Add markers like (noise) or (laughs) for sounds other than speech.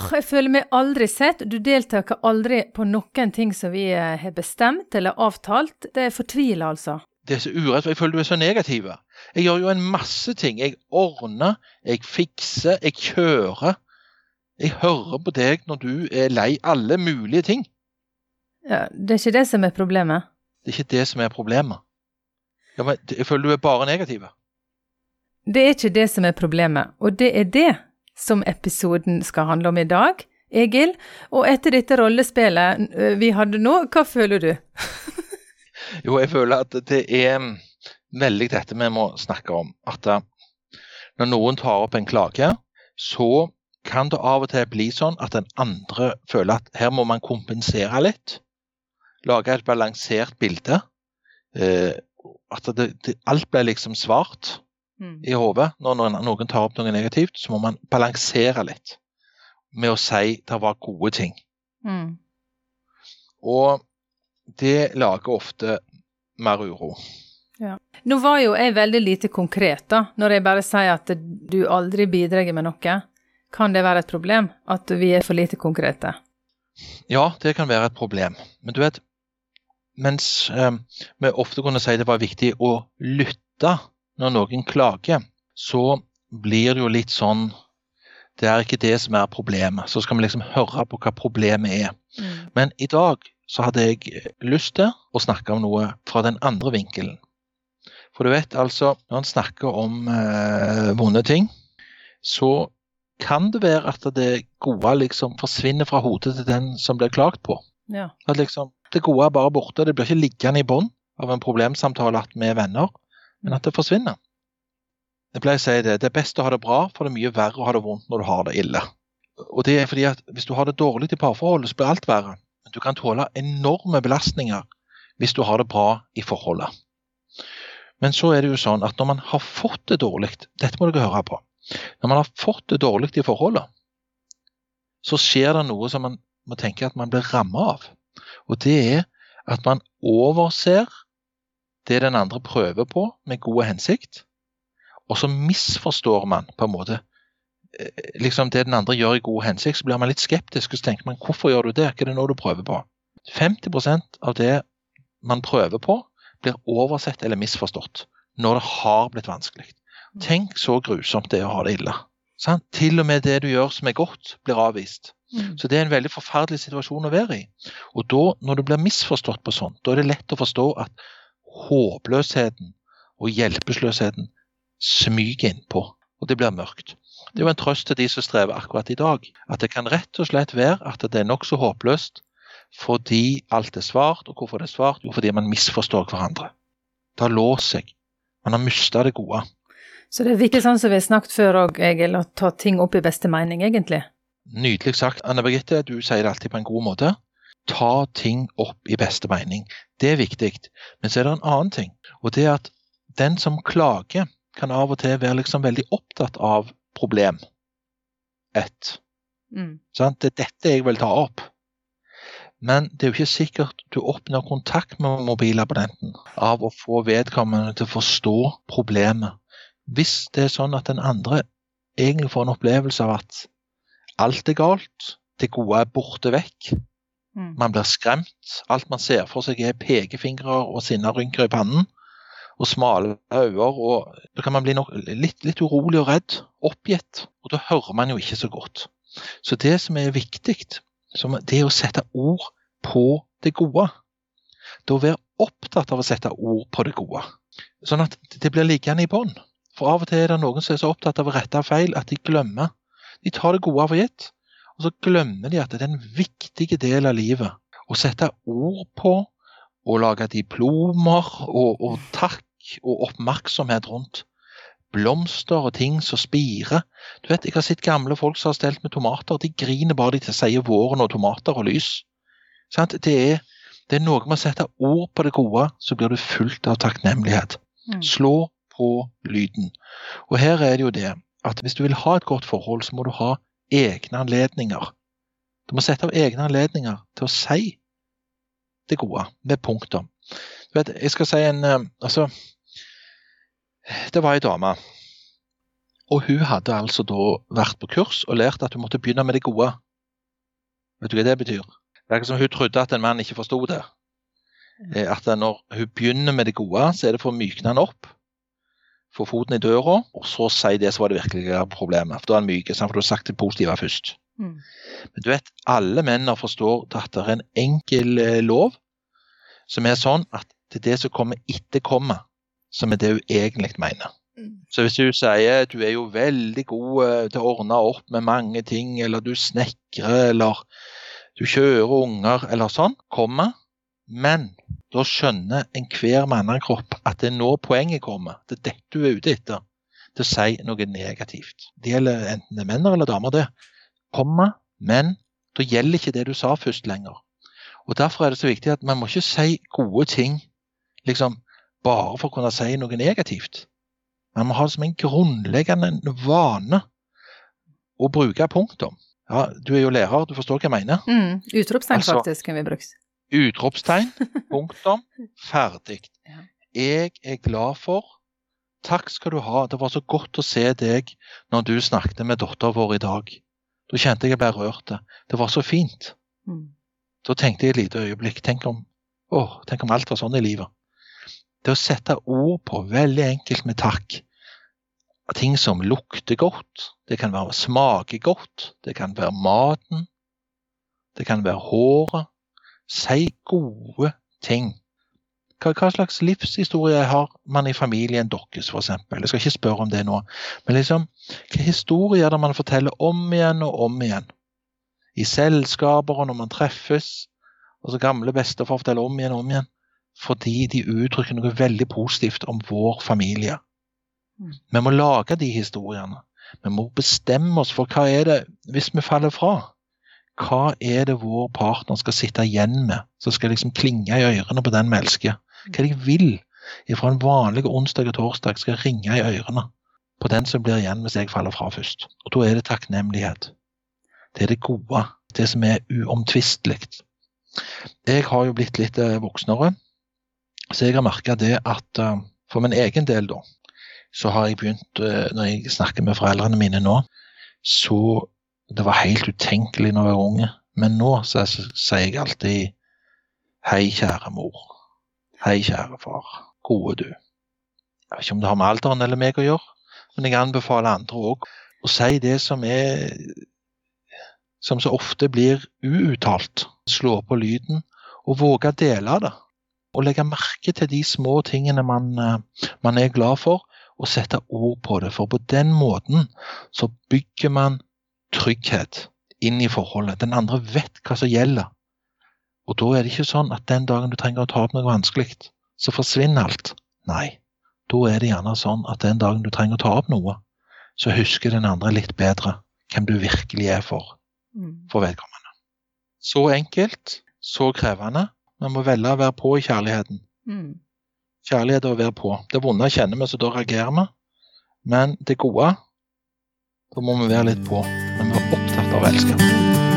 Åh, jeg føler meg aldri sett. Du deltar aldri på noen ting som vi eh, har bestemt eller avtalt. Det er fortvila, altså. Det er så urett, for jeg føler du er så negativ. Jeg gjør jo en masse ting. Jeg ordner, jeg fikser, jeg kjører. Jeg hører på deg når du er lei alle mulige ting. Ja, Det er ikke det som er problemet? Det er ikke det som er problemet. Ja, men Jeg føler du er bare negativ. Det er ikke det som er problemet, og det er det som episoden skal handle om i dag. Egil, og etter dette rollespillet vi hadde nå, hva føler du? (laughs) jo, jeg føler at det er veldig dette vi må snakke om. At når noen tar opp en klage, så kan det av og til bli sånn at den andre føler at her må man kompensere litt. Lage et balansert bilde. Eh, at det, det, alt blir liksom svart mm. i hodet. Når noen, tar opp noe negativt, så må man balansere litt med å si det var gode ting. Mm. Og det lager ofte mer uro. Ja. Nå var jo jeg veldig lite konkret, da, når jeg bare sier at du aldri bidrar med noe. Kan det være et problem at vi er for lite konkrete? Ja, det kan være et problem. Men du vet, mens eh, vi ofte kunne si det var viktig å lytte når noen klager, så blir det jo litt sånn Det er ikke det som er problemet. Så skal vi liksom høre på hva problemet er. Mm. Men i dag så hadde jeg lyst til å snakke om noe fra den andre vinkelen. For du vet altså, når en snakker om eh, vonde ting, så kan det være at det gode liksom forsvinner fra hodet til den som blir klagt på. Ja. At liksom, Det gode er bare borte. Det blir ikke liggende i bånd av en problemsamtale med venner men at det forsvinner. Jeg pleier å si det, det er best å ha det bra, for det er mye verre å ha det vondt når du har det ille. Og det er fordi at Hvis du har det dårlig i parforholdet, så blir alt verre. Men du kan tåle enorme belastninger hvis du har det bra i forholdet. Men så er det jo sånn at når man har fått det dårlig, dette må dere høre på, når man har fått det dårlig i forholdet, så skjer det noe som man må tenke at man blir rammet av. Og det er at man overser det den andre prøver på med god hensikt, og så misforstår man på en måte eh, liksom det den andre gjør i god hensikt, så blir man litt skeptisk og så tenker man hvorfor gjør du det, hva er det nå du prøver på? 50% av det man prøver på, blir oversett eller misforstått når det har blitt vanskelig. Tenk så grusomt det er å ha det ille. Sant? Til og med det du gjør som er godt, blir avvist. Mm. Så det er en veldig forferdelig situasjon å være i. Og da, når du blir misforstått på sånt, da er det lett å forstå at håpløsheten og hjelpeløsheten smyger innpå, og det blir mørkt. Det er jo en trøst til de som strever akkurat i dag, at det kan rett og slett være at det er nokså håpløst fordi alt er svart. Og hvorfor det er svart? Jo, fordi man misforstår hverandre. Det har låst seg. Man har mista det gode. Så det virker sånn som vi har snakket før òg, Egil, å ta ting opp i beste mening, egentlig? Nydelig sagt. Anne Birgitte, du sier det alltid på en god måte ta ting opp i beste mening. Det er viktig. Men så er det en annen ting, og det er at den som klager, kan av og til være liksom veldig opptatt av problem. Ett. Mm. Det er dette jeg vil ta opp. Men det er jo ikke sikkert du oppnår kontakt med mobilabonnenten av å få vedkommende til å forstå problemet. Hvis det er sånn at den andre egentlig får en opplevelse av at alt er galt, det gode er borte vekk, Mm. Man blir skremt. Alt man ser for seg er pekefingre og sinnarynker i pannen. Og smale øyne. og Da kan man bli nok, litt, litt, urolig og redd. Oppgitt. Og da hører man jo ikke så godt. Så det som er viktig, det er å sette ord på det gode. Å være opptatt av å sette ord på det gode. Sånn at det blir liggende i bånn. For av og til er det noen som er så opptatt av å rette feil at de glemmer. De tar det gode for gitt. Og så glemmer de at det er en viktig del av livet å sette ord på og lage diplomer og, og takk og oppmerksomhet rundt. Blomster og ting som spirer. Du vet, Jeg har sett gamle folk som har stelt med tomater. De griner bare de til sier våren og tomater og lys. Det er, det er noe med å sette ord på det gode, så blir du fullt av takknemlighet. Mm. Slå på lyden. Og her er det jo det at hvis du vil ha et godt forhold, så må du ha egne anledninger. Du må sette av egne anledninger til å si det gode, med punktum. Du vet, jeg skal si en eh, Altså, det var ei dame. Og hun hadde altså da vært på kurs og lært at hun måtte begynne med det gode Vet du hva det betyr? Det er ikke som hun trodde at en mann ikke forsto det. Eh, At når hun begynner med det gode, så er det for å mykne han opp. Få foten i døra, og så si det som var det virkelige problemet. For da er han myk, for du har sagt det positive først. Mm. Men du vet, alle menn forstår at det er en enkel eh, lov som er sånn at det er det som kommer etter komma, som er det hun egentlig mener. Mm. Så hvis du sier du er jo veldig god eh, til å ordne opp med mange ting, eller du snekrer, eller du kjører unger, eller sånn, komma, men da skjønner enhver mannekropp at det er nå poenget kommer. Det er dette du er ute etter. Til å si noe negativt. Det gjelder enten det er menn eller damer, det. Komma, men da gjelder ikke det du sa først lenger. Og Derfor er det så viktig at man må ikke si gode ting liksom bare for å kunne si noe negativt. Man må ha det som en grunnleggende vane å bruke punktum. Ja, du er jo lærer, du forstår hva jeg mener. Mm. Utropstegn, Altså- faktisk, kan vi bruke. Utropstegn, (laughs) punktum, ferdig. Jeg er glad for Takk skal du ha. Det var så godt å se deg når du snakket med datteren vår i dag. Da kjente jeg ble rørt. Det var så fint. Mm. Da tenkte jeg et lite øyeblikk tenk om, å, tenk om alt var sånn i livet. Det å sette ord på, veldig enkelt med takk. Ting som lukter godt, det kan være smaker godt, det kan være maten, det kan være håret. Si gode ting. Hva, hva slags livshistorie har man i familien deres, f.eks.? Jeg skal ikke spørre om det nå. Men liksom, hva historier er det man forteller om igjen og om igjen? I selskaper og når man treffes. Altså Gamle bestefar forteller om igjen og om igjen. Fordi de uttrykker noe veldig positivt om vår familie. Mm. Vi må lage de historiene. Vi må bestemme oss for hva er det hvis vi faller fra. Hva er det vår partner skal sitte igjen med, som skal liksom klinge i ørene på den vi elsker? Hva jeg vil fra en vanlig onsdag og torsdag skal ringe i ørene på den som blir igjen hvis jeg faller fra først? Og Da er det takknemlighet. Det er det gode. Det som er uomtvistelig. Jeg har jo blitt litt eh, voksnere, så jeg har merka det at eh, for min egen del, da, så har jeg begynt eh, Når jeg snakker med foreldrene mine nå, så Det var helt utenkelig når jeg var unge, men nå sier jeg alltid Hei, kjære mor. Hei, kjære far. Gode du. Jeg vet ikke om det har med alderen eller meg å gjøre, men jeg anbefaler andre òg å si det som er som så ofte blir uuttalt. Slå på lyden og våge å dele det. Og legge merke til de små tingene man, man er glad for, og sette ord på det. For på den måten så bygger man trygghet inn i forholdet. Den andre vet hva som gjelder. Og da er det ikke sånn at den dagen du trenger å ta opp noe vanskelig, så forsvinner alt. Nei, da er det gjerne sånn at den dagen du trenger å ta opp noe, så husker den andre litt bedre hvem du virkelig er for, Mm. for vedkommende. Så enkelt, så krevende. Man må velge å være på i kjærligheten. Mm. Kjærlighet er å være på. Det vonde kjenner vi, så da reagerer vi. Men det gode, da må vi være litt på. Av å elske.